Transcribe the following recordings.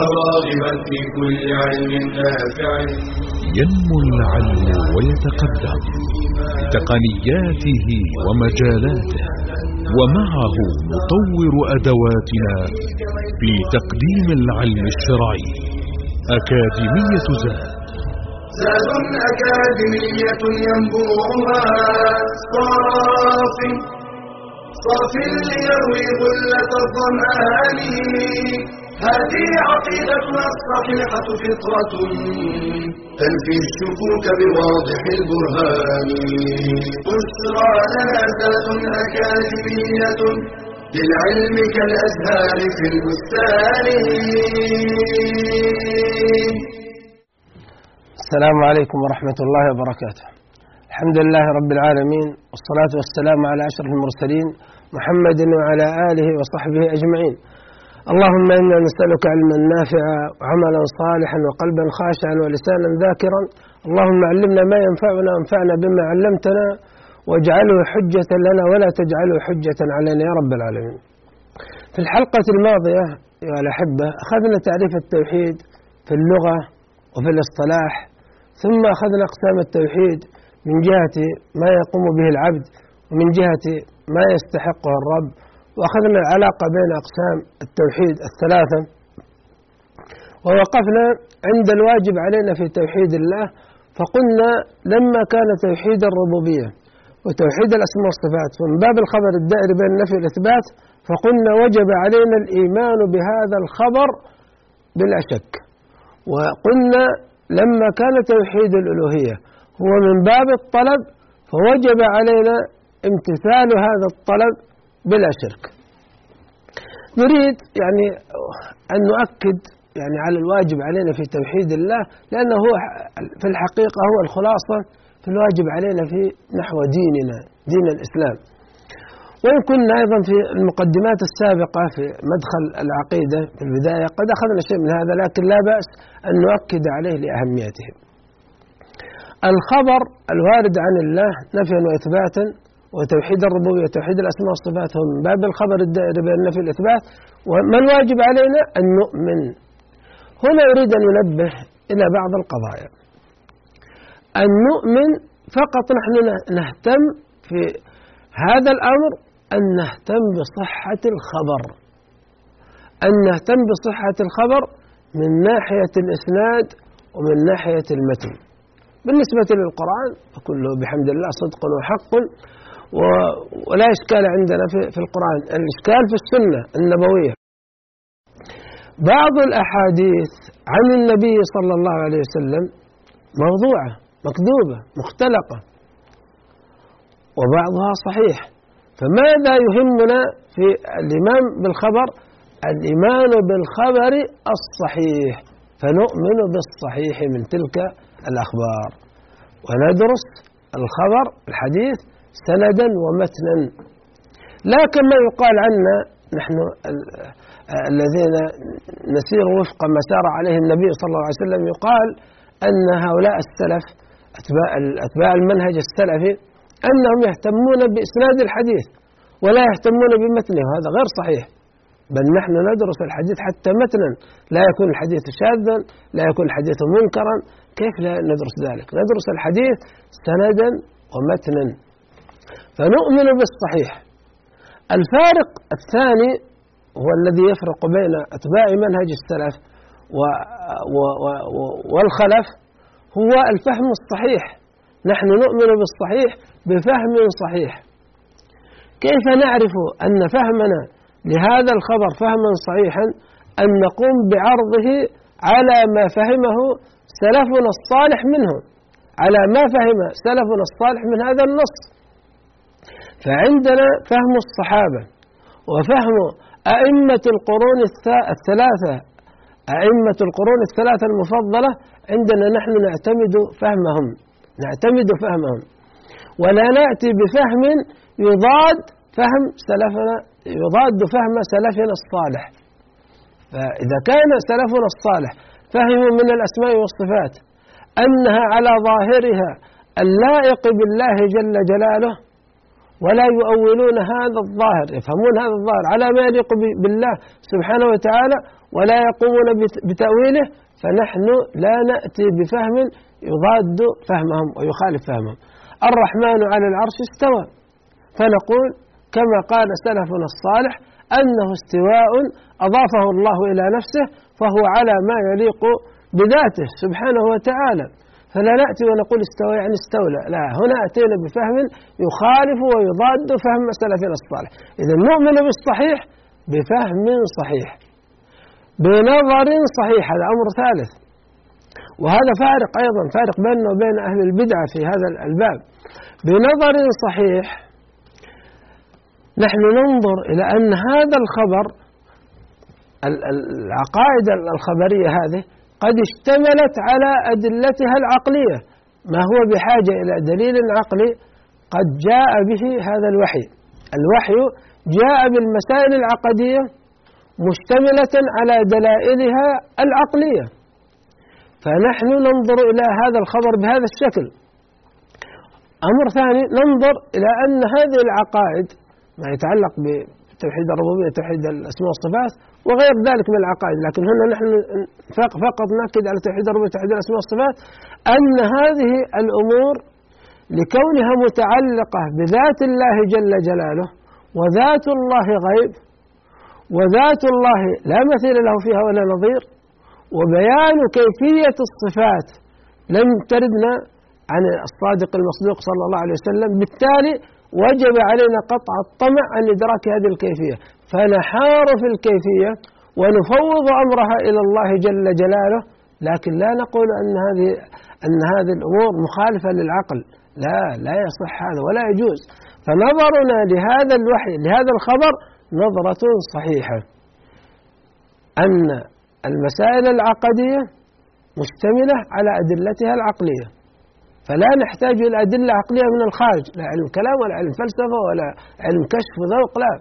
راغبا في كل علم نافع. ينمو العلم ويتقدم بتقنياته ومجالاته ومعه نطور أدواتنا في تقديم العلم الشرعي أكاديمية زاد. زاد أكاديمية ينبوعها صاف صاف ليروي غلة الظمآن. هذه عقيدتنا الصحيحة فطرة. تنفي الشكوك بواضح البرهان. بشرى لنا ذات أكاديمية للعلم كالأزهار في البستان. السلام عليكم ورحمة الله وبركاته. الحمد لله رب العالمين والصلاة والسلام على أشرف المرسلين محمد وعلى آله وصحبه أجمعين. اللهم إنا نسألك علما نافعا وعملا صالحا وقلبا خاشعا ولسانا ذاكرا. اللهم علمنا ما ينفعنا وانفعنا بما علمتنا واجعله حجة لنا ولا تجعله حجة علينا يا رب العالمين. في الحلقة الماضية يا الأحبة أخذنا تعريف التوحيد في اللغة وفي الاصطلاح ثم أخذنا أقسام التوحيد من جهة ما يقوم به العبد ومن جهة ما يستحقه الرب. وأخذنا العلاقة بين أقسام التوحيد الثلاثة ووقفنا عند الواجب علينا في توحيد الله فقلنا لما كان توحيد الربوبية وتوحيد الأسماء والصفات ومن باب الخبر الدائري بين النفي والإثبات فقلنا وجب علينا الإيمان بهذا الخبر بلا شك. وقلنا لما كان توحيد الألوهية هو من باب الطلب فوجب علينا امتثال هذا الطلب بلا شرك. نريد يعني أن نؤكد يعني على الواجب علينا في توحيد الله لأنه هو في الحقيقة هو الخلاصة في الواجب علينا في نحو ديننا دين الإسلام. وإن كنا أيضا في المقدمات السابقة في مدخل العقيدة في البداية قد أخذنا شيء من هذا لكن لا بأس أن نؤكد عليه لأهميته. الخبر الوارد عن الله نفيا وإثباتا وتوحيد الربوبية وتوحيد الأسماء والصفات هو من باب الخبر الدائري بين النفي والإثبات. وما الواجب علينا أن نؤمن. هنا أريد أن ننبه إلى بعض القضايا. أن نؤمن فقط نحن نهتم في هذا الأمر أن نهتم بصحة الخبر. أن نهتم بصحة الخبر من ناحية الإسناد ومن ناحية المتن. بالنسبة للقرآن فكله بحمد الله صدق وحق. ولا إشكال عندنا في القرآن. الإشكال في السنة النبوية. بعض الأحاديث عن النبي صلى الله عليه وسلم موضوعة مكذوبة مختلقة وبعضها صحيح. فماذا يهمنا في الإيمان بالخبر؟ الإيمان بالخبر الصحيح. فنؤمن بالصحيح من تلك الأخبار. وندرس الخبر الحديث سندا ومتنا. لا كما يقال عنا نحن الذين نسير وفق ما سار عليه النبي صلى الله عليه وسلم يقال أن هؤلاء السلف أتباع, أتباع المنهج السلفي أنهم يهتمون بإسناد الحديث ولا يهتمون بمتنه وهذا غير صحيح. بل نحن ندرس الحديث حتى متنا. لا يكون الحديث شاذا لا يكون الحديث منكرا. كيف لا ندرس ذلك؟ ندرس الحديث سندا ومتنا. فنؤمن بالصحيح. الفارق الثاني هو الذي يفرق بين أتباع منهج السلف والخلف هو الفهم الصحيح. نحن نؤمن بالصحيح بفهم صحيح. كيف نعرف أن فهمنا لهذا الخبر فهما صحيحا؟ أن نقوم بعرضه على ما فهمه سلفنا الصالح منه على ما فهم سلفنا الصالح من هذا النص. فعندنا فهم الصحابة وفهم أئمة القرون الثلاثة. أئمة القرون الثلاثة المفضلة عندنا نحن نعتمد فهمهم نعتمد فهمهم. ولا نأتي بفهم يضاد فهم سلفنا يضاد فهم سلفنا الصالح. فإذا كان سلفنا الصالح فهموا من الأسماء والصفات أنها على ظاهرها اللائق بالله جل جلاله ولا يؤولون هذا الظاهر يفهمون هذا الظاهر على ما يليق بالله سبحانه وتعالى ولا يقومون بتأويله فنحن لا نأتي بفهم يضاد فهمهم ويخالف فهمهم. الرحمن على العرش استوى. فنقول كما قال سلفنا الصالح أنه استواء أضافه الله إلى نفسه فهو على ما يليق بذاته سبحانه وتعالى. فلا نأتي ونقول استوى يعني استولى. لا هنا أتينا بفهم يخالف ويضاد فهم سلفنا الصالح. إذا نؤمن بالصحيح بفهم صحيح بنظر صحيح هذا أمر ثالث. وهذا فارق أيضا فارق بيننا وبين أهل البدعة في هذا الباب. بنظر صحيح نحن ننظر إلى أن هذا الخبر العقائد الخبرية هذه قد اشتملت على أدلتها العقلية. ما هو بحاجة إلى دليل عقلي؟ قد جاء به هذا الوحي. الوحي جاء بالمسائل العقدية مشتملة على دلائلها العقلية. فنحن ننظر إلى هذا الخبر بهذا الشكل. أمر ثاني ننظر إلى أن هذه العقائد ما يتعلق بتوحيد الربوبية توحيد الأسماء والصفات وغير ذلك من العقائد. لكن هنا نحن فقط نأكد على توحيد الربوبية توحيد الأسماء والصفات أن هذه الأمور لكونها متعلقة بذات الله جل جلاله وذات الله غيب وذات الله لا مثيل له فيها ولا نظير وبيان كيفية الصفات لم تردنا عن الصادق المصدوق صلى الله عليه وسلم. بالتالي وجب علينا قطع الطمع عن إدراك هذه الكيفية. فنحار في الكيفية ونفوض أمرها إلى الله جل جلاله لكن لا نقول أن هذه أن هذه الأمور مخالفة للعقل. لا لا يصح هذا ولا يجوز. فنظرنا لهذا الوحي لهذا الخبر نظرة صحيحة. أن المسائل العقدية مشتملة على أدلتها العقلية. فلا نحتاج إلى أدلة عقلية من الخارج لا علم كلام ولا علم فلسفة ولا علم كشف وذوق لا.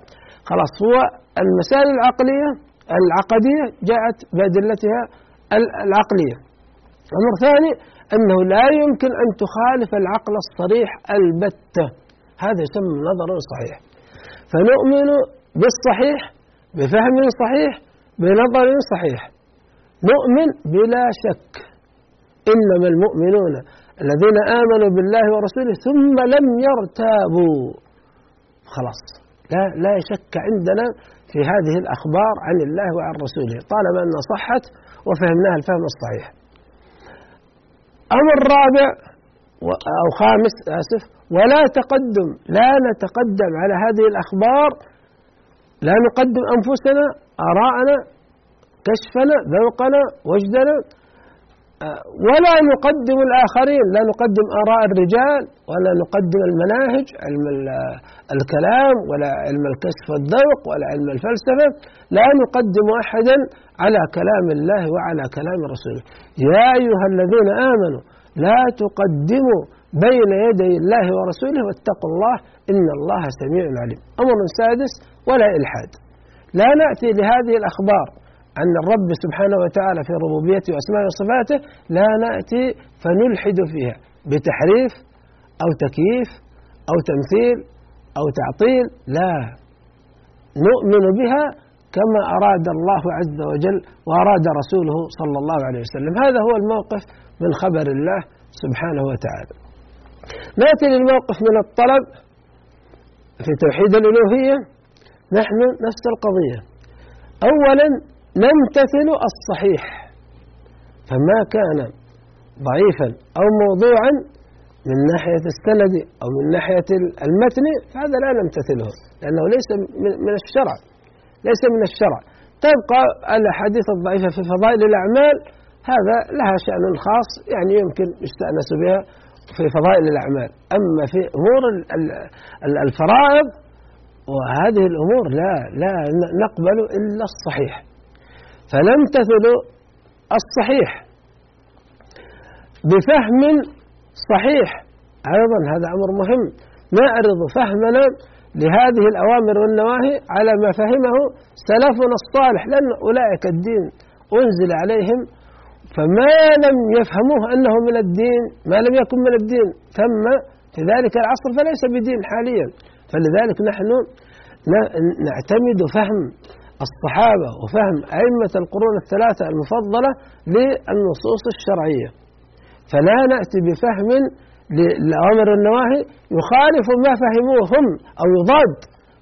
خلاص هو المسائل العقلية العقدية جاءت بأدلتها العقلية. أمر ثاني أنه لا يمكن أن تخالف العقل الصريح البتة. هذا يسمى نظر صحيح فنؤمن بالصحيح بفهم صحيح بنظر صحيح. نؤمن بلا شك. إنما المؤمنون الذين آمنوا بالله ورسوله ثم لم يرتابوا. خلاص. لا لا شك عندنا في هذه الأخبار عن الله وعن رسوله. طالما أنها صحت وفهمناها الفهم الصحيح. أمر رابع أو خامس آسف. ولا تقدم لا نتقدم على هذه الأخبار. لا نقدم أنفسنا آراءنا كشفنا ذوقنا وجدنا. ولا نقدم الآخرين لا نقدم آراء الرجال ولا نقدم المناهج علم الكلام ولا علم الكشف والذوق ولا علم الفلسفة لا نقدم أحدا على كلام الله وعلى كلام رسوله. يا أيها الذين آمنوا لا تقدموا بين يدي الله ورسوله واتقوا الله إن الله سميع عليم. أمر سادس ولا إلحاد. لا نأتي لهذه الأخبار عن الرب سبحانه وتعالى في ربوبيته وأسمائه وصفاته لا نأتي فنلحد فيها بتحريف أو تكييف أو تمثيل أو تعطيل لا. نؤمن بها كما أراد الله عز وجل وأراد رسوله صلى الله عليه وسلم. هذا هو الموقف من خبر الله سبحانه وتعالى. نأتي للموقف من الطلب في توحيد الألوهية. نحن نفس القضية. أولا نمتثل الصحيح. فما كان ضعيفا أو موضوعا من ناحية السند أو من ناحية المتن فهذا لا نمتثله لأنه ليس من الشرع. ليس من الشرع. تبقى الأحاديث الضعيفة في فضائل الأعمال هذا لها شأن خاص يعني يمكن يستأنس بها في فضائل الأعمال. أما في أمور الفرائض وهذه الأمور لا لا نقبل إلا الصحيح. فنمتثل الصحيح. بفهم صحيح. أيضا هذا أمر مهم. نعرض فهمنا لهذه الأوامر والنواهي على ما فهمه سلفنا الصالح. لأن أولئك الدين أنزل عليهم فما لم يفهموه أنه من الدين ما لم يكن من الدين. ثم في ذلك العصر فليس بدين حاليا. فلذلك نحن نعتمد فهم الصحابة وفهم أئمة القرون الثلاثة المفضلة للنصوص الشرعية. فلا نأتي بفهم للأوامر والنواهي يخالف ما فهموه هم أو يضاد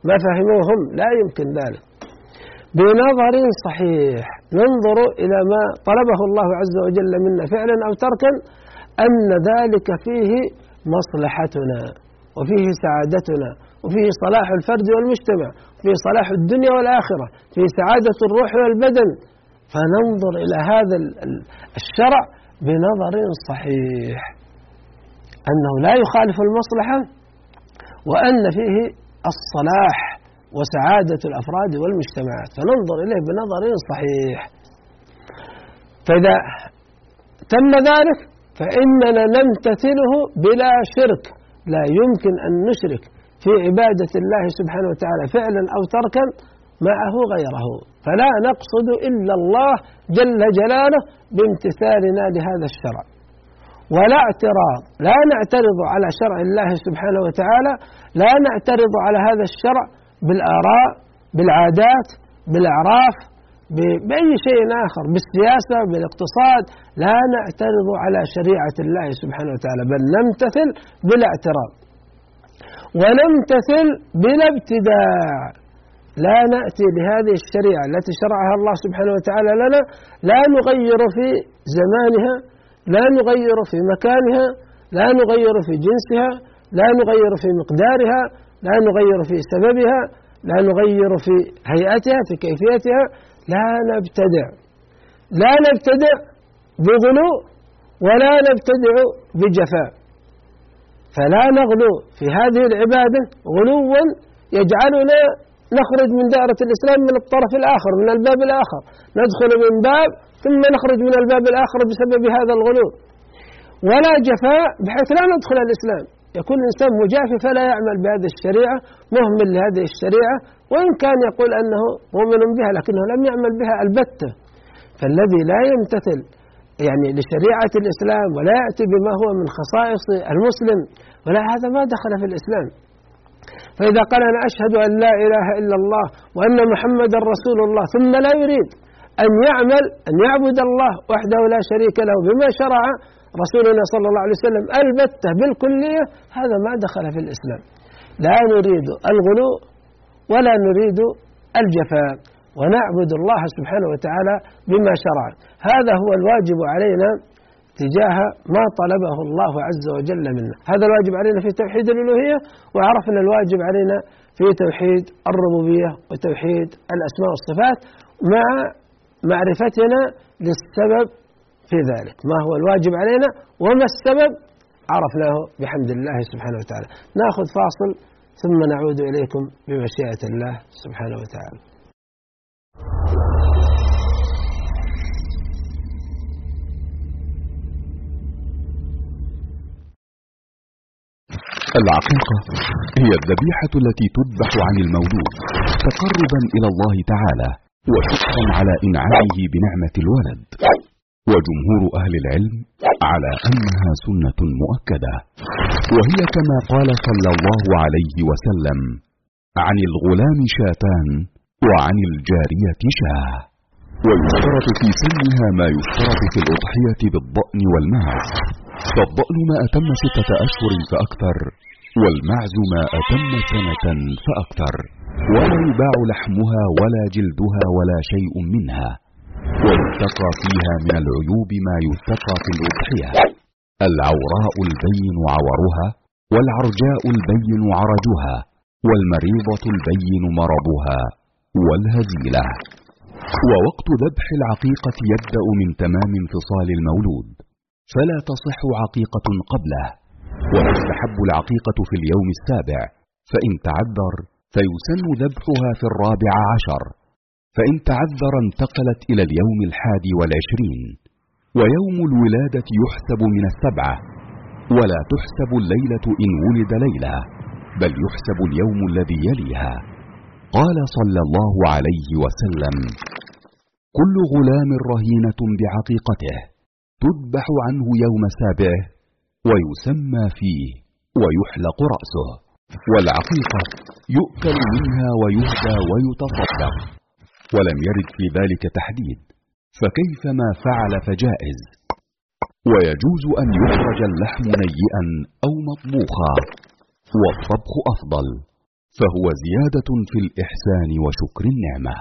ما فهموه هم لا يمكن ذلك. بنظر صحيح ننظر إلى ما طلبه الله عز وجل منا فعلا أو تركا أن ذلك فيه مصلحتنا وفيه سعادتنا. وفيه صلاح الفرد والمجتمع فيه صلاح الدنيا والآخرة فيه سعادة الروح والبدن. فننظر إلى هذا الشرع بنظر صحيح. أنه لا يخالف المصلحة وأن فيه الصلاح وسعادة الأفراد والمجتمعات فننظر إليه بنظر صحيح. فإذا تم ذلك فإننا نمتثله بلا شرك. لا يمكن أن نشرك. في عبادة الله سبحانه وتعالى فعلا أو تركا معه غيره. فلا نقصد إلا الله جل جلاله بامتثالنا لهذا الشرع. ولا اعتراض لا نعترض على شرع الله سبحانه وتعالى لا نعترض على هذا الشرع بالآراء بالعادات بالأعراف بأي شيء آخر بالسياسة بالاقتصاد. لا نعترض على شريعة الله سبحانه وتعالى بل نمتثل بلا اعتراض ونمتثل بلا ابتداع لا نأتي بهذه الشريعة التي شرعها الله سبحانه وتعالى لنا لا نغير في زمانها لا نغير في مكانها لا نغير في جنسها لا نغير في مقدارها لا نغير في سببها لا نغير في هيئتها في كيفيتها لا نبتدع. لا نبتدع بغلو ولا نبتدع بجفاء. فلا نغلو في هذه العبادة غلوا يجعلنا نخرج من دائرة الإسلام من الطرف الآخر من الباب الآخر. ندخل من باب ثم نخرج من الباب الآخر بسبب هذا الغلو. ولا جفاء بحيث لا ندخل الإسلام. يكون الإنسان مجافي فلا يعمل بهذه الشريعة مهمل لهذه الشريعة وإن كان يقول أنه مؤمن بها لكنه لم يعمل بها البتة. فالذي لا يمتثل يعني لشريعة الإسلام ولا يأتي بما هو من خصائص المسلم ولا هذا ما دخل في الإسلام. فإذا قال أنا أشهد أن لا إله إلا الله وأن محمدا رسول الله ثم لا يريد أن يعمل أن يعبد الله وحده لا شريك له بما شرع رسولنا صلى الله عليه وسلم البتة بالكلية هذا ما دخل في الإسلام. لا نريد الغلو ولا نريد الجفاء. ونعبد الله سبحانه وتعالى بما شرع. هذا هو الواجب علينا تجاه ما طلبه الله عز وجل منا. هذا الواجب علينا في توحيد الألوهية وعرفنا الواجب علينا في توحيد الربوبية وتوحيد الأسماء والصفات مع معرفتنا للسبب في ذلك. ما هو الواجب علينا وما السبب؟ عرفناه بحمد الله سبحانه وتعالى. ناخذ فاصل ثم نعود إليكم بمشيئة الله سبحانه وتعالى. العقيقة هي الذبيحة التي تذبح عن المولود تقربا إلى الله تعالى وشكرا على إنعامه بنعمة الولد. وجمهور أهل العلم على أنها سنة مؤكدة وهي كما قال صلى الله عليه وسلم عن الغلام شاتان وعن الجارية شاة. ويشترط في سنها ما يشترط في الأضحية بالضأن والمعز. فالضأن ما أتم ستة أشهر فأكثر والمعز ما أتم سنة فأكثر. ولا يباع لحمها ولا جلدها ولا شيء منها. ويتقى فيها من العيوب ما يتقى في الأضحية. العوراء البين عورها والعرجاء البين عرجها والمريضة البين مرضها. والهزيلة. ووقت ذبح العقيقة يبدأ من تمام انفصال المولود. فلا تصح عقيقة قبله. وتستحب العقيقة في اليوم السابع. فإن تعذر فيسن ذبحها في الرابع عشر. فإن تعذر انتقلت إلى اليوم الحادي والعشرين. ويوم الولادة يحسب من السبعة. ولا تحسب الليلة إن ولد ليلة. بل يحسب اليوم الذي يليها. قال صلى الله عليه وسلم كل غلام رهينة بعقيقته تذبح عنه يوم سابعه ويسمى فيه ويحلق رأسه والعقيقة يؤكل منها ويهدى ويتصدق ولم يرد في ذلك تحديد فكيف ما فعل فجائز ويجوز أن يخرج اللحم نيئا أو مطبوخا والطبخ أفضل. فهو زيادة في الإحسان وشكر النعمة.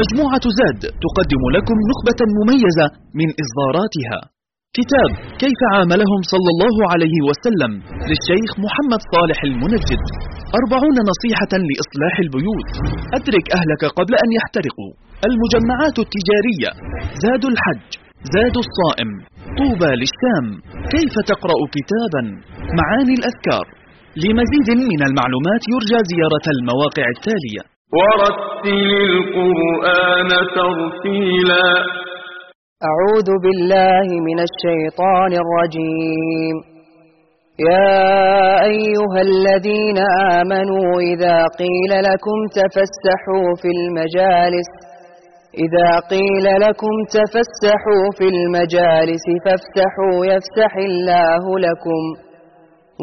مجموعة زاد تقدم لكم نخبة مميزة من إصداراتها. كتاب كيف عاملهم صلى الله عليه وسلم للشيخ محمد صالح المنجد. أربعون نصيحة لإصلاح البيوت. أدرك أهلك قبل أن يحترقوا. المجمعات التجارية. زاد الحج. زاد الصائم. طوبى للشام. كيف تقرأ كتابا؟ معاني الأذكار. لمزيد من المعلومات يرجى زيارة المواقع التالية. ورتل القرآن ترتيلا. أعوذ بالله من الشيطان الرجيم. يا أيها الذين آمنوا إذا قيل لكم تفسحوا في المجالس إذا قيل لكم تفسحوا في المجالس فافسحوا يفسح الله لكم.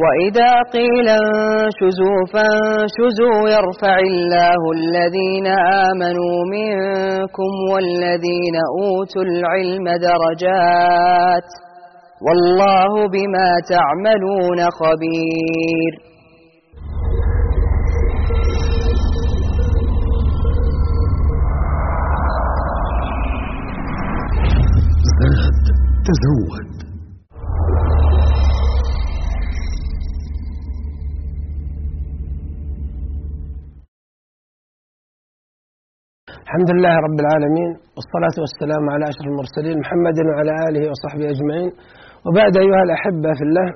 وإذا قيل انشزوا فانشزوا يرفع الله الذين آمنوا منكم والذين أوتوا العلم درجات والله بما تعملون خبير تزود الحمد لله رب العالمين والصلاة والسلام على أشرف المرسلين محمد وعلى آله وصحبه أجمعين. وبعد أيها الأحبة في الله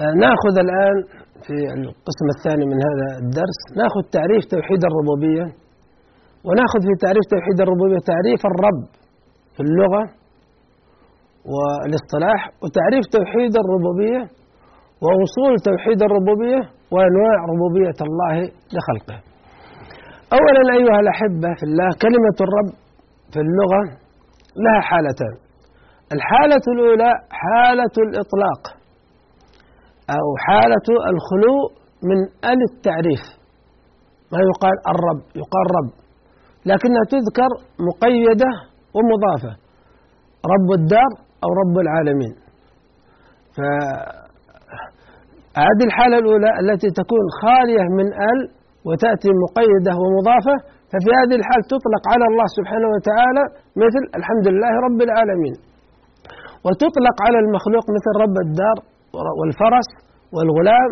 آه، نأخذ الآن في القسم الثاني من هذا الدرس نأخذ تعريف توحيد الربوبية ونأخذ في تعريف توحيد الربوبية تعريف الرب في اللغة والاصطلاح وتعريف توحيد الربوبية وأصول توحيد الربوبية وأنواع ربوبية الله لخلقه. أولا أيها الأحبة في الله كلمة الرب في اللغة لها حالتان. الحالة الأولى حالة الإطلاق أو حالة الخلو من ال التعريف ما يقال الرب يقال رب لكنها تذكر مقيدة ومضافة. رب الدار أو رب العالمين. فهذه الحالة الأولى التي تكون خالية من ال وتأتي مقيدة ومضافة ففي هذه الحال تطلق على الله سبحانه وتعالى مثل الحمد لله رب العالمين. وتطلق على المخلوق مثل رب الدار والفرس والغلام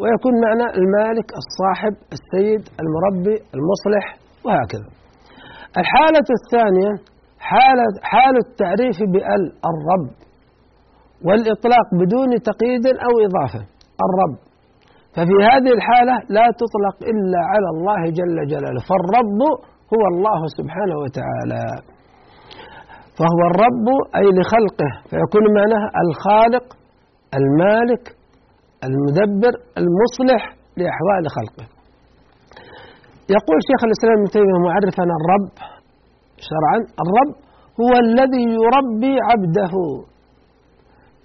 ويكون معنى المالك الصاحب السيد المربي المصلح وهكذا. الحالة الثانية حالة حال التعريف بال الرب والإطلاق بدون تقييد أو إضافة الرب. ففي هذه الحالة لا تطلق إلا على الله جل جلاله فالرب هو الله سبحانه وتعالى. فهو الرب أي لخلقه فيكون معناه الخالق المالك المدبر المصلح لأحوال خلقه. يقول شيخ الإسلام ابن تيمية معرفا الرب شرعا الرب هو الذي يربي عبده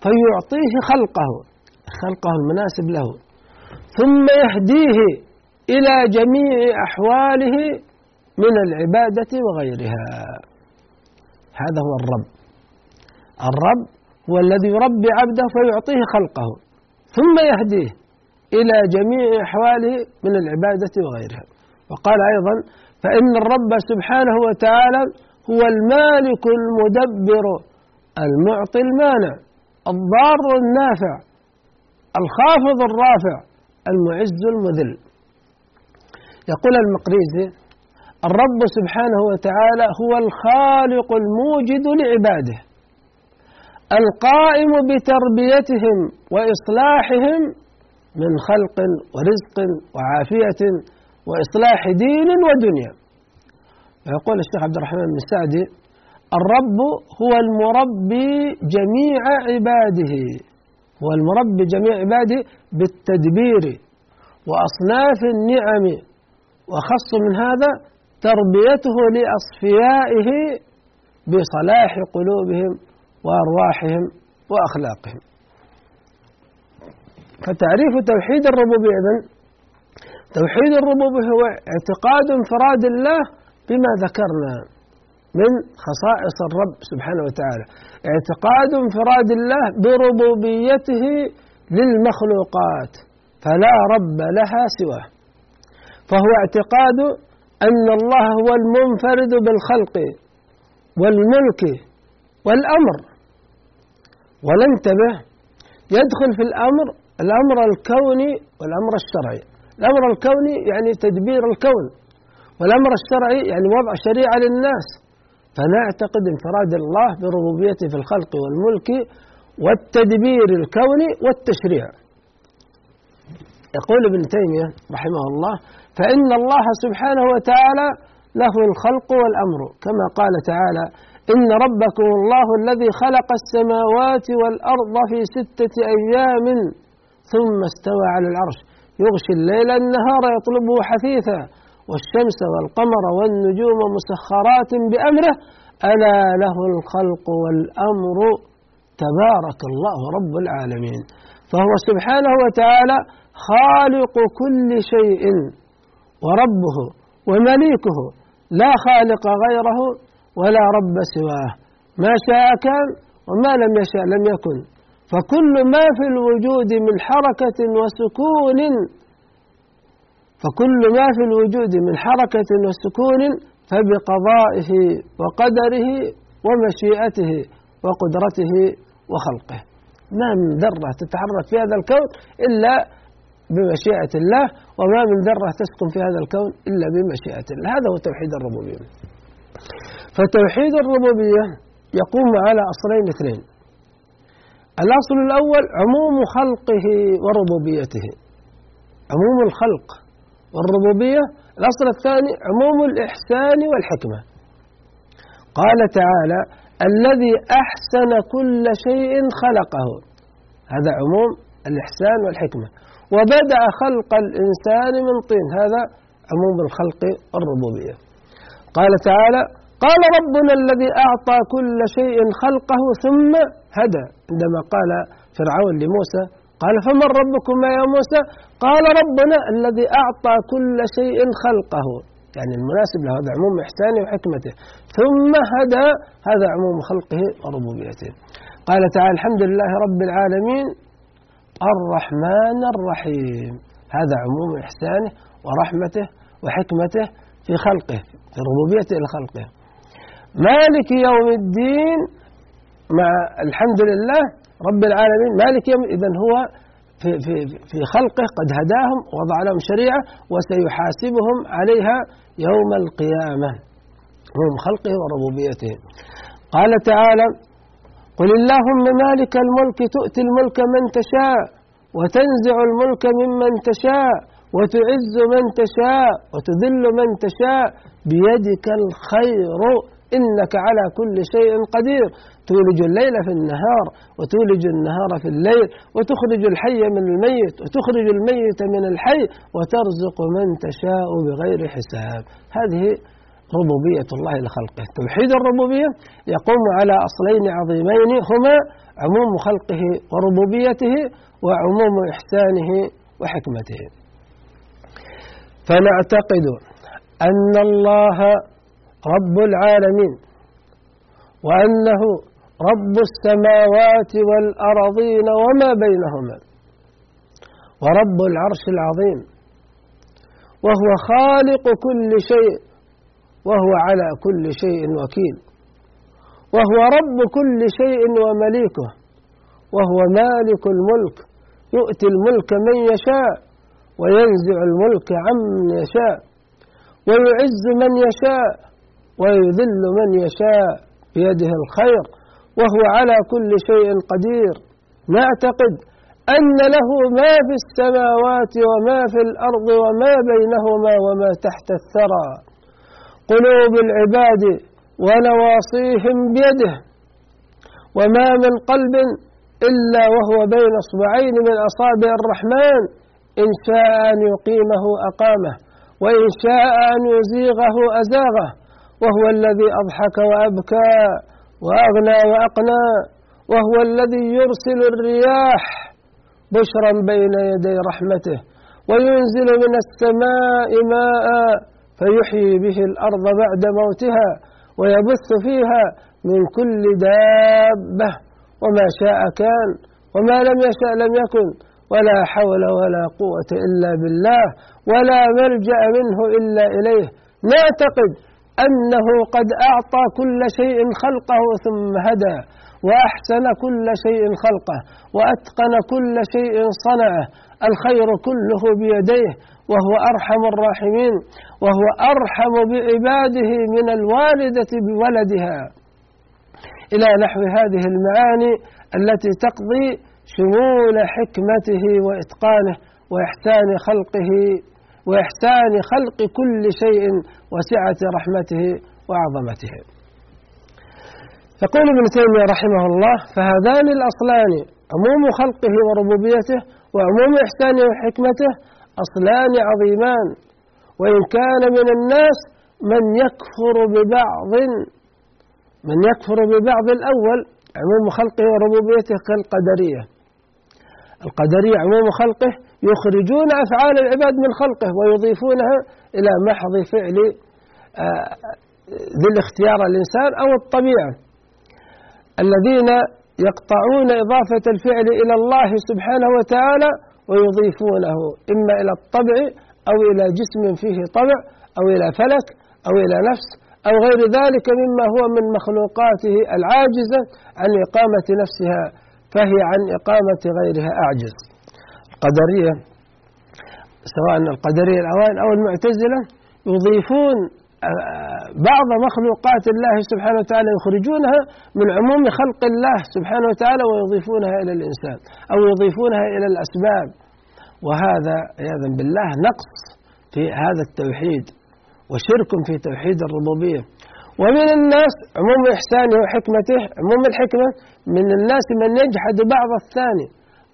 فيعطيه خلقه خلقه المناسب له. ثم يهديه إلى جميع أحواله من العبادة وغيرها. هذا هو الرب. الرب هو الذي يربي عبده فيعطيه خلقه. ثم يهديه إلى جميع أحواله من العبادة وغيرها. وقال أيضا فإن الرب سبحانه وتعالى هو المالك المدبر المعطي المانع الضار النافع الخافض الرافع المعز المذل. يقول المقريزي الرب سبحانه وتعالى هو الخالق الموجد لعباده القائم بتربيتهم وإصلاحهم من خلق ورزق وعافية وإصلاح دين ودنيا. ويقول الشيخ عبد الرحمن بن سعدي الرب هو المربي جميع عباده. هو المربي جميع عباده بالتدبير وأصناف النعم. وخص من هذا تربيته لأصفيائه بصلاح قلوبهم وأرواحهم وأخلاقهم. فتعريف توحيد الربوبية إذن توحيد الربوبية هو اعتقاد انفراد الله بما ذكرنا. من خصائص الرب سبحانه وتعالى. اعتقاد انفراد الله بربوبيته للمخلوقات فلا رب لها سواه. فهو اعتقاد أن الله هو المنفرد بالخلق والملك والأمر. ولا انتبه يدخل في الأمر الأمر الكوني والأمر الشرعي. الأمر الكوني يعني تدبير الكون والأمر الشرعي يعني وضع شريعة للناس. فنعتقد انفراد الله بربوبيته في الخلق والملك والتدبير الكوني والتشريع. يقول ابن تيمية رحمه الله فإن الله سبحانه وتعالى له الخلق والأمر. كما قال تعالى إن ربكم الله الذي خلق السماوات والأرض في ستة أيام ثم استوى على العرش. يغشي الليل النهار يطلبه حثيثا. والشمس والقمر والنجوم مسخرات بأمره ألا له الخلق والأمر. تبارك الله رب العالمين. فهو سبحانه وتعالى خالق كل شيء وربه ومليكه. لا خالق غيره ولا رب سواه. ما شاء كان وما لم يشاء لم يكن. فكل ما في الوجود من حركة وسكون فكل ما في الوجود من حركة وسكون فبقضائه وقدره ومشيئته وقدرته وخلقه. ما من ذرة تتحرك في هذا الكون إلا بمشيئة الله وما من ذرة تسكن في هذا الكون إلا بمشيئة الله. هذا هو توحيد الربوبية. فتوحيد الربوبية يقوم على أصلين اثنين. الأصل الأول عموم خلقه وربوبيته. عموم الخلق. والربوبية الأصل الثاني عموم الإحسان والحكمة. قال تعالى الذي أحسن كل شيء خلقه. هذا عموم الإحسان والحكمة. وبدأ خلق الإنسان من طين. هذا عموم الخلق والربوبية. قال تعالى قال ربنا الذي أعطى كل شيء خلقه ثم هدى. عندما قال فرعون لموسى قال فمن ربكما يا موسى؟ قال ربنا الذي أعطى كل شيء خلقه. يعني المناسب له هذا عموم إحسانه وحكمته. ثم هدى هذا عموم خلقه وربوبيته. قال تعالى الحمد لله رب العالمين الرحمن الرحيم. هذا عموم إحسانه ورحمته وحكمته في خلقه في ربوبيته لخلقه مالك يوم الدين مع الحمد لله رب العالمين. مالك يوم إذا هو في, في, في خلقه قد هداهم وضع لهم شريعة وسيحاسبهم عليها يوم القيامة. هم خلقه وربوبيته. قال تعالى قل اللهم مالك الملك تؤتي الملك من تشاء وتنزع الملك ممن تشاء وتعز من تشاء وتذل من تشاء. بيدك الخير إنك على كل شيء قدير. تولج الليل في النهار وتولج النهار في الليل وتخرج الحي من الميت وتخرج الميت من الحي وترزق من تشاء بغير حساب. هذه ربوبية الله لخلقه. توحيد الربوبية يقوم على أصلين عظيمين هما عموم خلقه وربوبيته وعموم إحسانه وحكمته. فنعتقد أن الله رب العالمين وأنه رب السماوات والأرضين وما بينهما ورب العرش العظيم وهو خالق كل شيء وهو على كل شيء وكيل وهو رب كل شيء ومليكه وهو مالك الملك يؤتي الملك من يشاء وينزع الملك عمن يشاء ويعز من يشاء ويذل من يشاء بيده الخير وهو على كل شيء قدير. نعتقد أن له ما في السماوات وما في الأرض وما بينهما وما تحت الثرى. قلوب العباد ونواصيهم بيده. وما من قلب إلا وهو بين أصبعين من أصابع الرحمن. إن شاء أن يقيمه أقامه وإن شاء أن يزيغه أزاغه. وهو الذي أضحك وأبكى. وأغنى وأقنى وهو الذي يرسل الرياح بشرا بين يدي رحمته وينزل من السماء ماء فيحيي به الأرض بعد موتها ويبث فيها من كل دابة وما شاء كان وما لم يشأ لم يكن ولا حول ولا قوة إلا بالله ولا ملجأ منه إلا إليه. نعتقد أنه قد أعطى كل شيء خلقه ثم هدى وأحسن كل شيء خلقه وأتقن كل شيء صنعه. الخير كله بيديه وهو أرحم الراحمين وهو أرحم بعباده من الوالدة بولدها. إلى نحو هذه المعاني التي تقضي شمول حكمته وإتقانه وإحسان خلقه. وإحسان خلق كل شيء وسعة رحمته وعظمته. يقول ابن تيمية رحمه الله فهذان الأصلان عموم خلقه وربوبيته وعموم إحسانه وحكمته أصلان عظيمان وإن كان من الناس من يكفر ببعض من يكفر ببعض الأول عموم خلقه وربوبيته كالقدرية. القدرية عموم خلقه يخرجون أفعال العباد من خلقه ويضيفونها إلى محض فعل ذي الاختيار الإنسان أو الطبيعة. الذين يقطعون إضافة الفعل إلى الله سبحانه وتعالى ويضيفونه إما إلى الطبع أو إلى جسم فيه طبع أو إلى فلك أو إلى نفس أو غير ذلك مما هو من مخلوقاته العاجزة عن إقامة نفسها فهي عن إقامة غيرها أعجز. القدرية سواء القدرية الأوائل أو المعتزلة يضيفون بعض مخلوقات الله سبحانه وتعالى يخرجونها من عموم خلق الله سبحانه وتعالى ويضيفونها إلى الإنسان أو يضيفونها إلى الأسباب. وهذا عياذا بالله نقص في هذا التوحيد وشرك في توحيد الربوبية. ومن الناس عموم إحسانه وحكمته عموم الحكمة من الناس من يجحد بعض الثاني.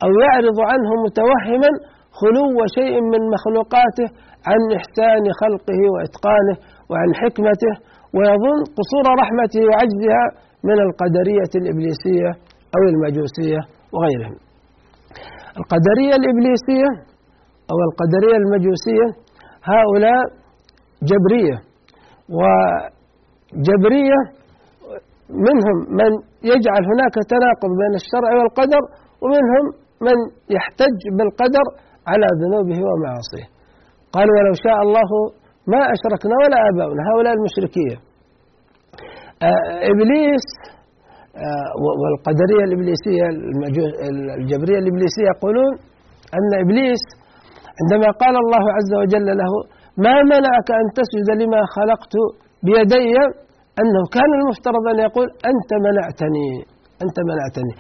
أو يعرض عنه متوهما خلو شيء من مخلوقاته عن إحسان خلقه وإتقانه وعن حكمته ويظن قصور رحمته وعجزها من القدرية الإبليسية أو المجوسية وغيرهم. القدرية الإبليسية أو القدرية المجوسية هؤلاء جبرية وجبرية منهم من يجعل هناك تناقض بين الشرع والقدر ومنهم من يحتج بالقدر على ذنوبه ومعاصيه. قال ولو شاء الله ما أشركنا ولا آباؤنا. هؤلاء المشركية إبليس والقدرية الإبليسية الجبرية الإبليسية يقولون أن إبليس عندما قال الله عز وجل له ما منعك أن تسجد لما خلقت بيدي؟ أنه كان المفترض أن يقول أنت منعتني أنت منعتني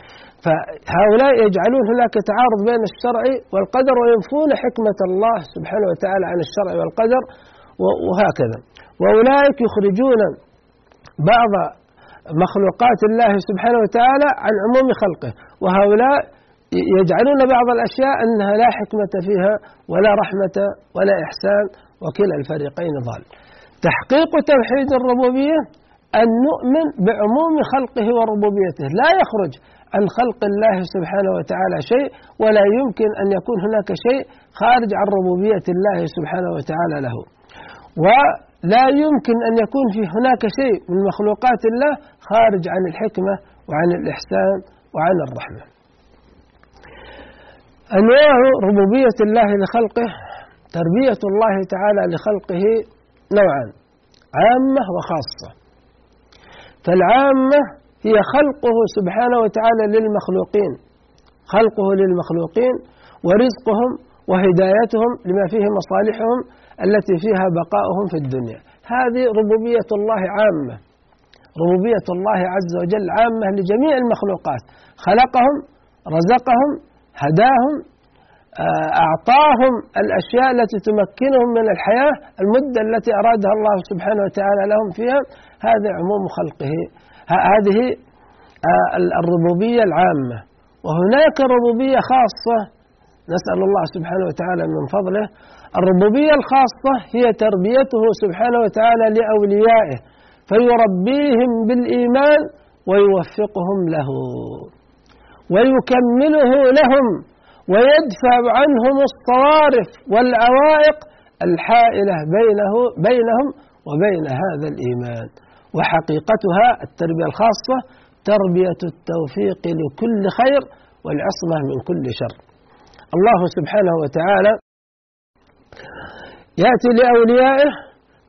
فهؤلاء يجعلون هناك تعارض بين الشرع والقدر وينفون حكمة الله سبحانه وتعالى عن الشرع والقدر وهكذا. وأولئك يخرجون بعض مخلوقات الله سبحانه وتعالى عن عموم خلقه. وهؤلاء يجعلون بعض الأشياء أنها لا حكمة فيها ولا رحمة ولا إحسان وكلا الفريقين ضال. تحقيق توحيد الربوبية أن نؤمن بعموم خلقه وربوبيته. لا يخرج عن خلق الله سبحانه وتعالى شيء ولا يمكن أن يكون هناك شيء خارج عن ربوبية الله سبحانه وتعالى له. ولا يمكن أن يكون في هناك شيء من مخلوقات الله خارج عن الحكمة وعن الإحسان وعن الرحمة. أنواع ربوبية الله لخلقه تربية الله تعالى لخلقه نوعان عامة وخاصة. فالعامة هي خلقه سبحانه وتعالى للمخلوقين. خلقه للمخلوقين ورزقهم وهدايتهم لما فيه مصالحهم التي فيها بقاؤهم في الدنيا. هذه ربوبية الله عامة. ربوبية الله عز وجل عامة لجميع المخلوقات. خلقهم رزقهم هداهم أعطاهم الأشياء التي تمكنهم من الحياة المدة التي أرادها الله سبحانه وتعالى لهم فيها. هذا عموم خلقه. هذه الربوبية العامة. وهناك ربوبية خاصة نسأل الله سبحانه وتعالى من فضله. الربوبية الخاصة هي تربيته سبحانه وتعالى لأوليائه فيربيهم بالإيمان ويوفقهم له ويكمله لهم ويدفع عنهم الصوارف والعوائق الحائلة بينه بينهم وبين هذا الإيمان. وحقيقتها التربية الخاصة تربية التوفيق لكل خير والعصمة من كل شر. الله سبحانه وتعالى يأتي لأوليائه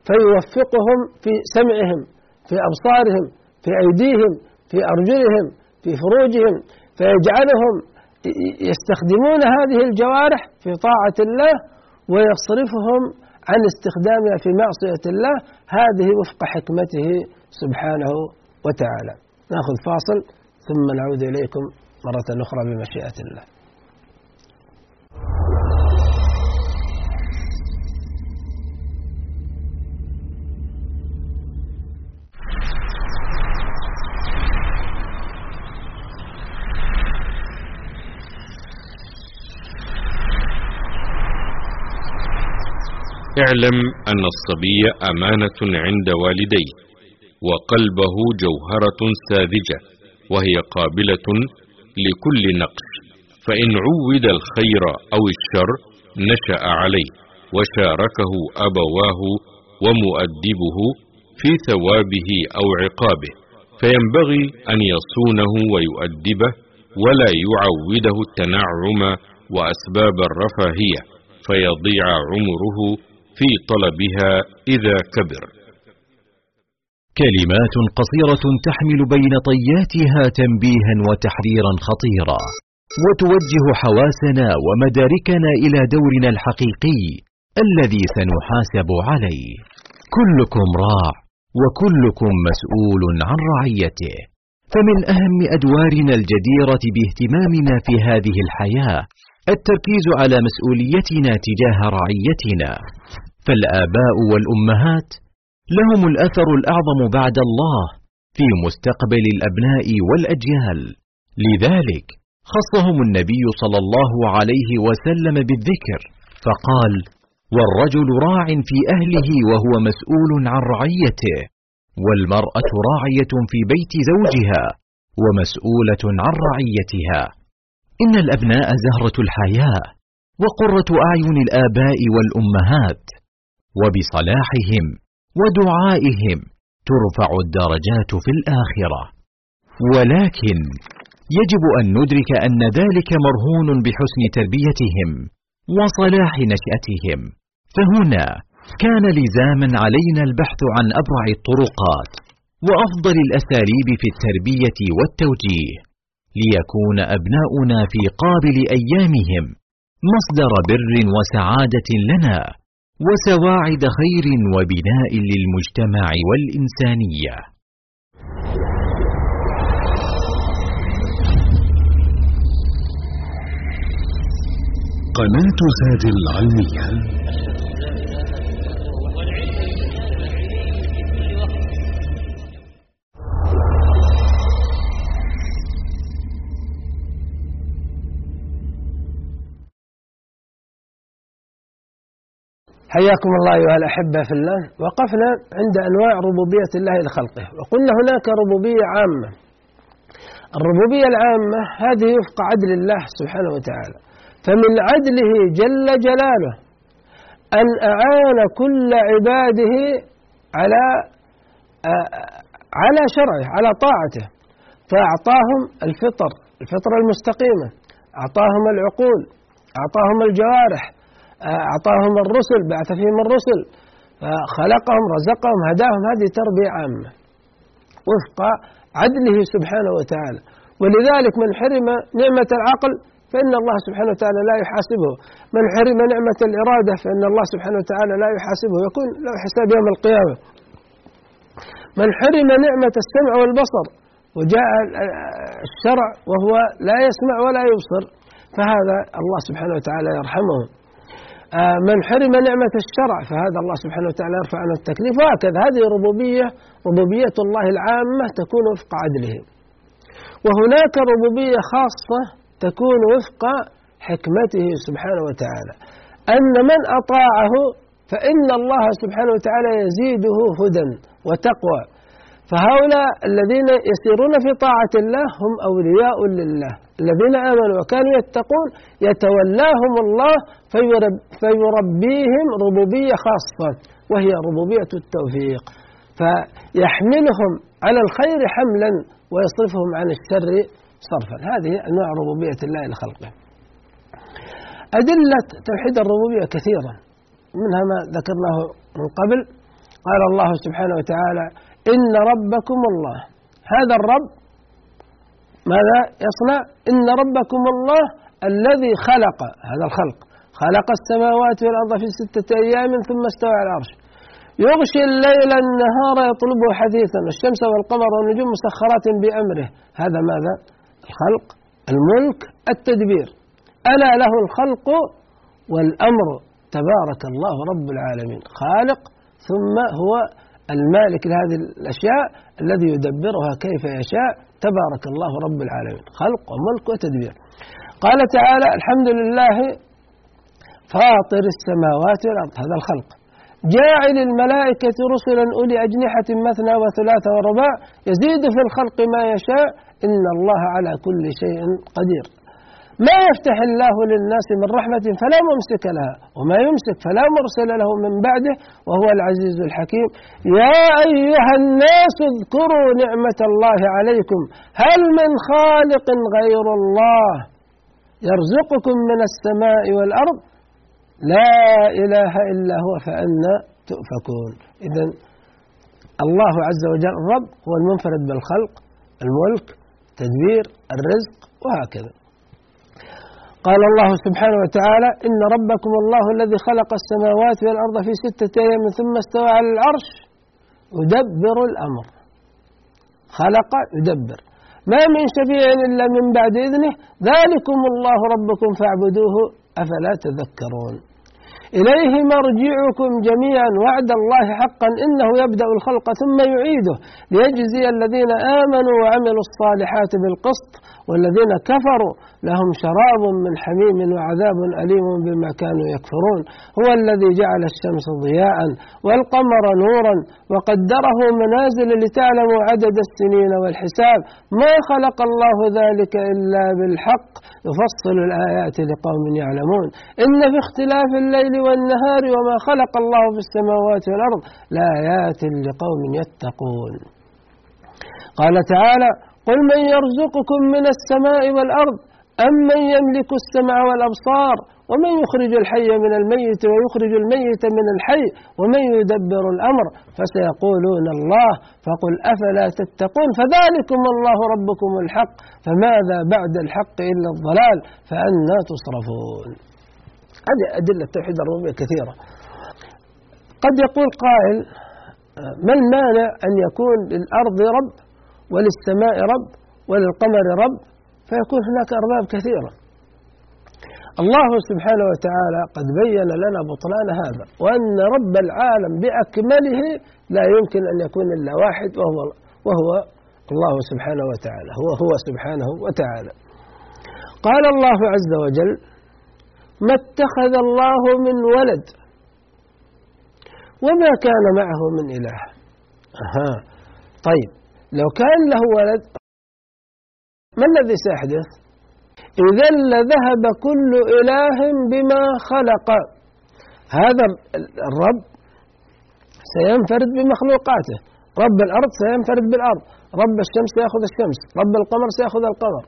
فيوفقهم في سمعهم في أبصارهم في أيديهم في أرجلهم في فروجهم فيجعلهم يستخدمون هذه الجوارح في طاعة الله ويصرفهم عن استخدامها في معصية الله. هذه وفق حكمته سبحانه وتعالى. ناخذ فاصل ثم نعود إليكم مرة أخرى بمشيئة الله. اعلم أن الصبي أمانة عند والديه. وقلبه جوهرة ساذجة وهي قابلة لكل نقش. فإن عود الخير أو الشر نشأ عليه وشاركه أبواه ومؤدبه في ثوابه أو عقابه. فينبغي أن يصونه ويؤدبه ولا يعوده التنعم وأسباب الرفاهية فيضيع عمره في طلبها إذا كبر. كلمات قصيرة تحمل بين طياتها تنبيها وتحذيرا خطيرا. وتوجه حواسنا ومداركنا إلى دورنا الحقيقي الذي سنحاسب عليه. كلكم راع وكلكم مسؤول عن رعيته. فمن أهم أدوارنا الجديرة باهتمامنا في هذه الحياة التركيز على مسؤوليتنا تجاه رعيتنا. فالآباء والأمهات لهم الأثر الأعظم بعد الله في مستقبل الأبناء والأجيال. لذلك خصهم النبي صلى الله عليه وسلم بالذكر فقال والرجل راع في أهله وهو مسؤول عن رعيته والمرأة راعية في بيت زوجها ومسؤولة عن رعيتها. إن الأبناء زهرة الحياة وقرة أعين الآباء والأمهات وبصلاحهم ودعائهم ترفع الدرجات في الآخرة. ولكن يجب أن ندرك أن ذلك مرهون بحسن تربيتهم وصلاح نشأتهم. فهنا كان لزاما علينا البحث عن أبرع الطرقات وأفضل الأساليب في التربية والتوجيه ليكون أبناؤنا في قابل أيامهم مصدر بر وسعادة لنا وسواعد خير وبناء للمجتمع والإنسانية. قناة زاد العلمية. حياكم الله أيها الأحبة في الله. وقفنا عند أنواع ربوبية الله لخلقه. وقلنا هناك ربوبية عامة. الربوبية العامة هذه وفق عدل الله سبحانه وتعالى. فمن عدله جل جلاله أن أعان كل عباده على على شرعه على طاعته. فأعطاهم الفطر الفطرة المستقيمة. أعطاهم العقول أعطاهم الجوارح. أعطاهم الرسل بعث فيهم الرسل. خلقهم رزقهم هداهم. هذه تربية عامة وفق عدله سبحانه وتعالى. ولذلك من حرم نعمة العقل فإن الله سبحانه وتعالى لا يحاسبه. من حرم نعمة الإرادة فإن الله سبحانه وتعالى لا يحاسبه. يكون له حساب يوم القيامة. من حرم نعمة السمع والبصر وجاء الشرع وهو لا يسمع ولا يبصر فهذا الله سبحانه وتعالى يرحمه. من حرم نعمة الشرع فهذا الله سبحانه وتعالى يرفع عنه التكليف. وهكذا هذه ربوبية ربوبية الله العامة تكون وفق عدله. وهناك ربوبية خاصة تكون وفق حكمته سبحانه وتعالى. أن من أطاعه فإن الله سبحانه وتعالى يزيده هدى وتقوى. فهؤلاء الذين يسيرون في طاعة الله هم أولياء لله. الذين آمنوا وكانوا يتقون يتولاهم الله فيرب فيربيهم ربوبية خاصة وهي ربوبية التوفيق. فيحملهم على الخير حملا ويصرفهم عن الشر صرفا. هذه أنواع ربوبية الله لخلقه. أدلة توحيد الربوبية كثيرة منها ما ذكرناه من قبل. قال الله سبحانه وتعالى إن ربكم الله. هذا الرب ماذا يصنع؟ إن ربكم الله الذي خلق. هذا الخلق. خلق السماوات والأرض في ستة أيام ثم استوى على العرش. يغشي الليل النهار يطلبه حثيثا الشمس والقمر والنجوم مسخرات بأمره. هذا ماذا؟ الخلق الملك التدبير. ألا له الخلق والأمر. تبارك الله رب العالمين. خالق ثم هو المالك لهذه الأشياء الذي يدبرها كيف يشاء. تبارك الله رب العالمين. خلق وملك وتدبير. قال تعالى الحمد لله فاطر السماوات والأرض. هذا الخلق. جاعل الملائكة رسلا أولي أجنحة مثنى وثلاث ورباع. يزيد في الخلق ما يشاء. إن الله على كل شيء قدير. ما يفتح الله للناس من رحمة فلا ممسك لها وما يمسك فلا مرسل له من بعده وهو العزيز الحكيم. يا أيها الناس اذكروا نعمة الله عليكم. هل من خالق غير الله يرزقكم من السماء والأرض؟ لا إله إلا هو فأنا تؤفكون. إذا الله عز وجل الرب هو المنفرد بالخلق الملك تدبير الرزق وهكذا. قال الله سبحانه وتعالى إن ربكم الله الذي خلق السماوات والأرض في ستة أيام ثم استوى على العرش يدبر الأمر. خلق يدبر. ما من شفيع إلا من بعد إذنه. ذلكم الله ربكم فاعبدوه أفلا تذكرون. إليه مرجعكم جميعا. وعد الله حقا. إنه يبدأ الخلق ثم يعيده. ليجزي الذين آمنوا وعملوا الصالحات بالقسط. والذين كفروا لهم شراب من حميم وعذاب أليم بما كانوا يكفرون. هو الذي جعل الشمس ضياء والقمر نورا وقدره منازل لتعلموا عدد السنين والحساب. ما خلق الله ذلك إلا بالحق. يفصل الآيات لقوم يعلمون. إن في اختلاف الليل والنهار وما خلق الله في السماوات والأرض لآيات لقوم يتقون. قال تعالى قل من يرزقكم من السماء والأرض أم من يملك السمع والأبصار ومن يخرج الحي من الميت ويخرج الميت من الحي ومن يدبر الأمر فسيقولون الله فقل أفلا تتقون فذلكم الله ربكم الحق فماذا بعد الحق إلا الضلال فأنا تصرفون. هذه أدلة توحيد الربوبية كثيرة. قد يقول قائل ما المانع أن يكون للأرض رب وللسماء رب وللقمر رب فيكون هناك أرباب كثيرة. الله سبحانه وتعالى قد بين لنا بطلان هذا وأن رب العالم بأكمله لا يمكن أن يكون إلا واحد وهو وهو الله سبحانه وتعالى هو هو سبحانه وتعالى. قال الله عز وجل ما اتخذ الله من ولد وما كان معه من إله. أها طيب. لو كان له ولد ما الذي سيحدث؟ إذا لذهب كل إله بما خلق. هذا الرب سينفرد بمخلوقاته. رب الأرض سينفرد بالأرض. رب الشمس سيأخذ الشمس. رب القمر سيأخذ القمر.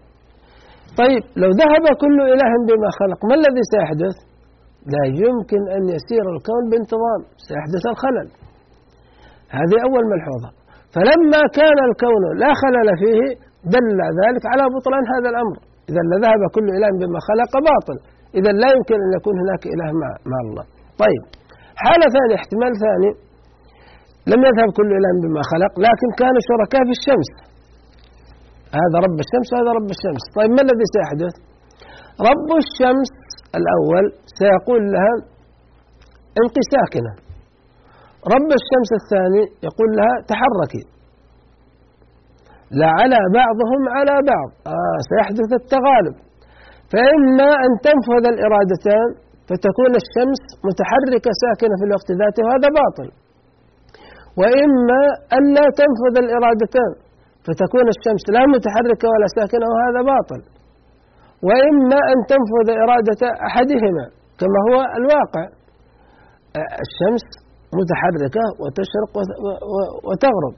طيب لو ذهب كل إله بما خلق ما الذي سيحدث؟ لا يمكن أن يسير الكون بانتظام. سيحدث الخلل. هذه أول ملحوظة. فلما كان الكون لا خلل فيه دل ذلك على بطلان هذا الأمر. إذا لذهب كل إله بما خلق باطل. إذا لا يمكن أن يكون هناك إله مع, مع الله. طيب حالة ثانية احتمال ثاني. لم يذهب كل إله بما خلق لكن كانوا شركاء في الشمس. هذا رب الشمس وهذا رب الشمس. طيب ما الذي سيحدث؟ رب الشمس الأول سيقول لها انقي ساكنة رب الشمس الثاني يقول لها تحركي. لعلى بعضهم على بعض. آه سيحدث التغالب. فإما أن تنفذ الإرادتان فتكون الشمس متحركة ساكنة في الوقت ذاته وهذا باطل. وإما أن لا تنفذ الإرادتان فتكون الشمس لا متحركة ولا ساكنة وهذا باطل. وإما أن تنفذ إرادة أحدهما كما هو الواقع. الشمس متحركة وتشرق وتغرب.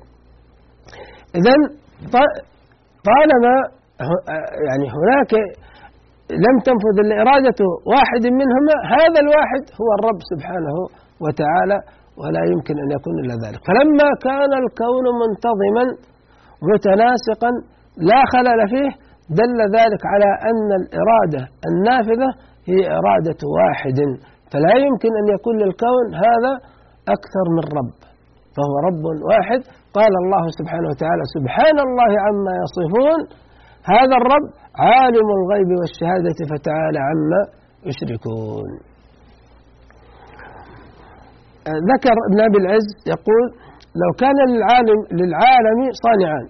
إذا طالما يعني هناك لم تنفذ الإرادة واحد منهما هذا الواحد هو الرب سبحانه وتعالى ولا يمكن أن يكون إلا ذلك. فلما كان الكون منتظما متناسقا لا خلل فيه دل ذلك على أن الإرادة النافذة هي إرادة واحد. فلا يمكن أن يكون للكون هذا أكثر من رب. فهو رب واحد. قال الله سبحانه وتعالى سبحان الله عما يصفون. هذا الرب عالم الغيب والشهادة فتعالى عما يشركون. ذكر ابن أبي العز يقول لو كان للعالم للعالم صانعان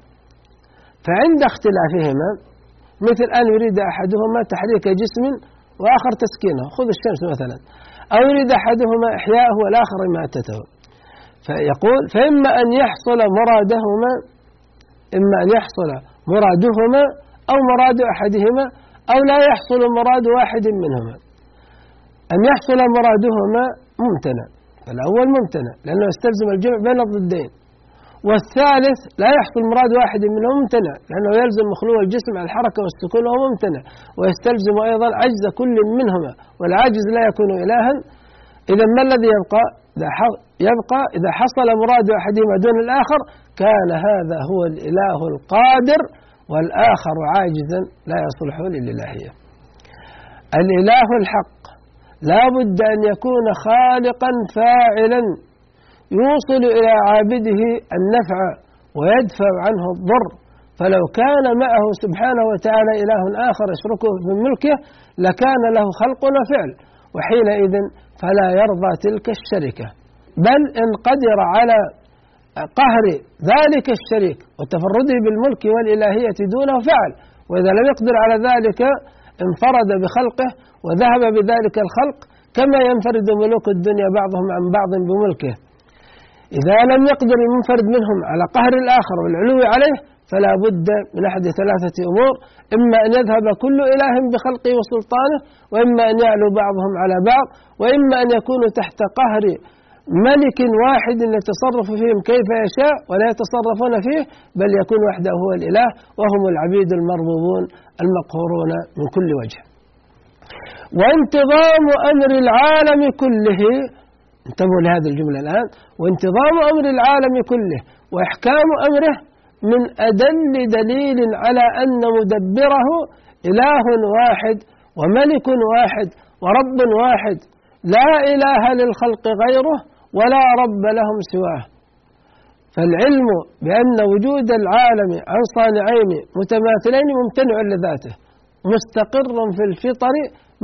فعند اختلافهما مثل أن يريد أحدهما تحريك جسم وآخر تسكينه. خذ الشمس مثلا. أو يريد أحدهما إحياءه والآخر إماتته فيقول فإما أن يحصل مرادهما إما أن يحصل مرادهما أو مراد أحدهما أو لا يحصل مراد واحد منهما. أن يحصل مرادهما ممتنع الأول ممتنع لأنه يستلزم الجمع بين الضدين. والثالث لا يحصل مراد واحد منهم ممتنع لأنه يلزم مخلوق الجسم على الحركة والسكون وهو ممتنع ويستلزم أيضا عجز كل منهما والعاجز لا يكون إلها. إذا ما الذي يبقى؟ يبقى إذا حصل مراد أحدهما دون الآخر كان هذا هو الإله القادر والآخر عاجزا لا يصلح للإلهية. الإله الحق لا بد أن يكون خالقا فاعلا. يوصل إلى عابده النفع ويدفع عنه الضر. فلو كان معه سبحانه وتعالى إله آخر يشركه في ملكه لكان له خلق وفعل. وحينئذ فلا يرضى تلك الشركة. بل إن قدر على قهر ذلك الشريك وتفرده بالملك والإلهية دونه فعل وإذا لم يقدر على ذلك انفرد بخلقه وذهب بذلك الخلق كما ينفرد ملوك الدنيا بعضهم عن بعض بملكه. إذا لم يقدر المنفرد منهم على قهر الآخر والعلو عليه فلا بد من أحد ثلاثة أمور إما أن يذهب كل إله بخلقه وسلطانه وإما أن يعلو بعضهم على بعض وإما أن يكونوا تحت قهر ملك واحد يتصرف فيهم كيف يشاء ولا يتصرفون فيه بل يكون وحده هو الإله وهم العبيد المربوبون المقهورون من كل وجه. وانتظام أمر العالم كله انتبهوا لهذه الجملة الآن. وانتظام أمر العالم كله وإحكام أمره من أدل دليل على أن مدبره إله واحد وملك واحد ورب واحد. لا إله للخلق غيره ولا رب لهم سواه. فالعلم بأن وجود العالم عن صانعين متماثلين ممتنع لذاته. مستقر في الفطر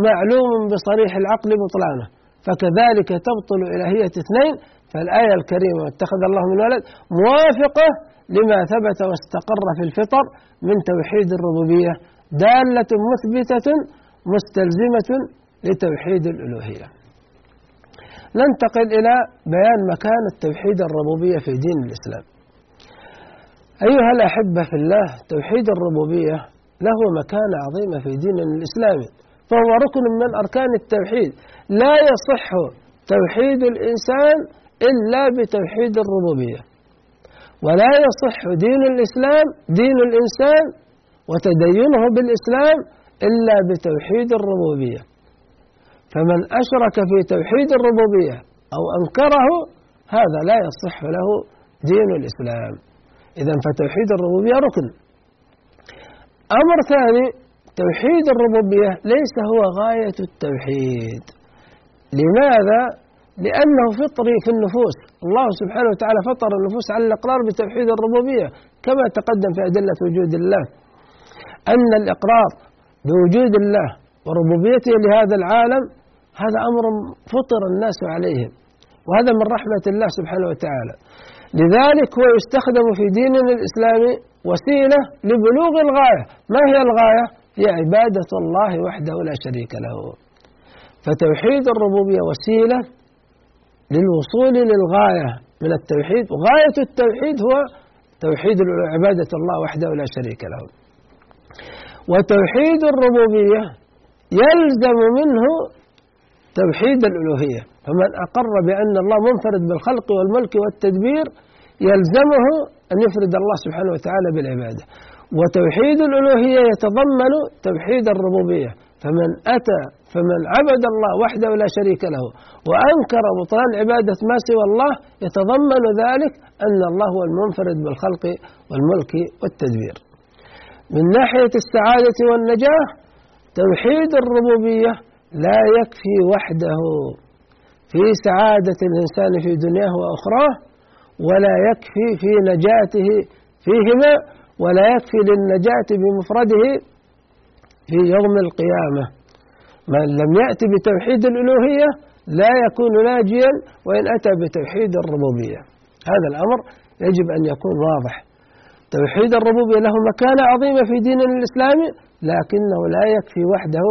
معلوم بصريح العقل بطلانه. فكذلك تبطل إلهية اثنين فالآية الكريمة اتخذ الله من ولد موافقة لما ثبت واستقر في الفطر من توحيد الربوبية دالة مثبتة مستلزمة لتوحيد الألوهية. ننتقل إلى بيان مكان التوحيد الربوبية في دين الإسلام. أيها الأحبة في الله توحيد الربوبية له مكانة عظيمة في ديننا الإسلامي فهو ركن من أركان التوحيد. لا يصح توحيد الإنسان إلا بتوحيد الربوبية. ولا يصح دين الإسلام دين الإنسان وتدينه بالإسلام إلا بتوحيد الربوبية. فمن أشرك في توحيد الربوبية أو أنكره هذا لا يصح له دين الإسلام. إذا فتوحيد الربوبية ركن. أمر ثاني توحيد الربوبية ليس هو غاية التوحيد. لماذا؟ لأنه فطري في النفوس. الله سبحانه وتعالى فطر النفوس على الإقرار بتوحيد الربوبية كما تقدم في أدلة وجود الله. أن الإقرار بوجود الله وربوبيته لهذا العالم هذا أمر فطر الناس عليه وهذا من رحمة الله سبحانه وتعالى. لذلك هو يستخدم في ديننا الإسلامي وسيلة لبلوغ الغاية. ما هي الغاية؟ هي عبادة الله وحده لا شريك له. فتوحيد الربوبية وسيلة للوصول للغاية من التوحيد. وغاية التوحيد هو توحيد عبادة الله وحده لا شريك له. وتوحيد الربوبية يلزم منه توحيد الألوهية. فمن أقر بأن الله منفرد بالخلق والملك والتدبير يلزمه أن يفرد الله سبحانه وتعالى بالعبادة. وتوحيد الألوهية يتضمن توحيد الربوبية. فمن أتى فمن عبد الله وحده لا شريك له وأنكر بطلان عبادة ما سوى الله يتضمن ذلك أن الله هو المنفرد بالخلق والملك والتدبير. من ناحية السعادة والنجاة توحيد الربوبية لا يكفي وحده. في سعادة الإنسان في دنياه وأخراه ولا يكفي في نجاته فيهما ولا يكفي للنجاة بمفرده في يوم القيامة. من لم يأتي بتوحيد الألوهية لا يكون ناجيا وإن أتى بتوحيد الربوبية. هذا الأمر يجب أن يكون واضح. توحيد الربوبية له مكانة عظيمة في ديننا الإسلامي لكنه لا يكفي وحده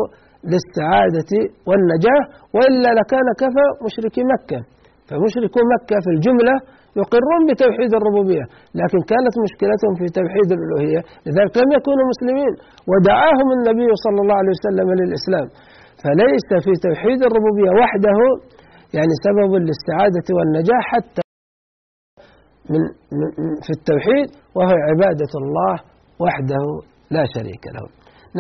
للسعادة والنجاة وإلا لكان كفى مشركي مكة. فمشركو مكة في الجملة يقرون بتوحيد الربوبية لكن كانت مشكلتهم في توحيد الألوهية. لذلك لم يكونوا مسلمين ودعاهم النبي صلى الله عليه وسلم للإسلام. فليس في توحيد الربوبية وحده يعني سبب للسعادة والنجاح حتى من في التوحيد وهو عبادة الله وحده لا شريك له.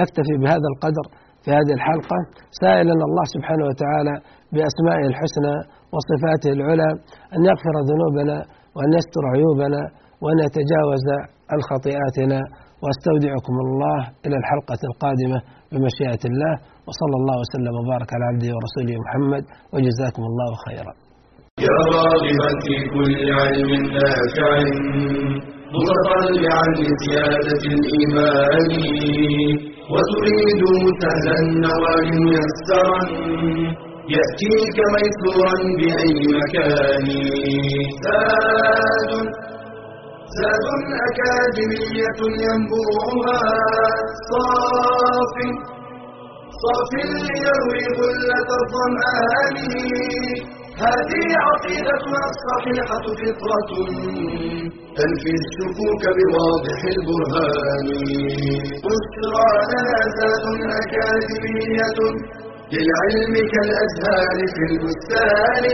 نكتفي بهذا القدر في هذه الحلقة. سائلا الله سبحانه وتعالى بأسمائه الحسنى وصفاته العلى أن يغفر ذنوبنا وأن يستر عيوبنا وأن يتجاوز عن خطيئاتنا وأستودعكم الله إلى الحلقة القادمة بمشيئة الله. وصلى الله وسلم وبارك على عبده ورسوله محمد وجزاكم الله خيرا. يا راغبا في كل علم نافع متطلعا لزيادة الإيمان وتريد سهلا النوال ميسرا يأتيك ميسورا بأي مكان. زاد زاد أكاديمية ينبوعها صاف. صاف ليروي غلة الظمآن. هذه عقيدتنا الصحيحة فطرة. تنفي الشكوك بواضح البرهان. بشرى لنا زاد أكاديمية للعلم كالأزهار في البستان.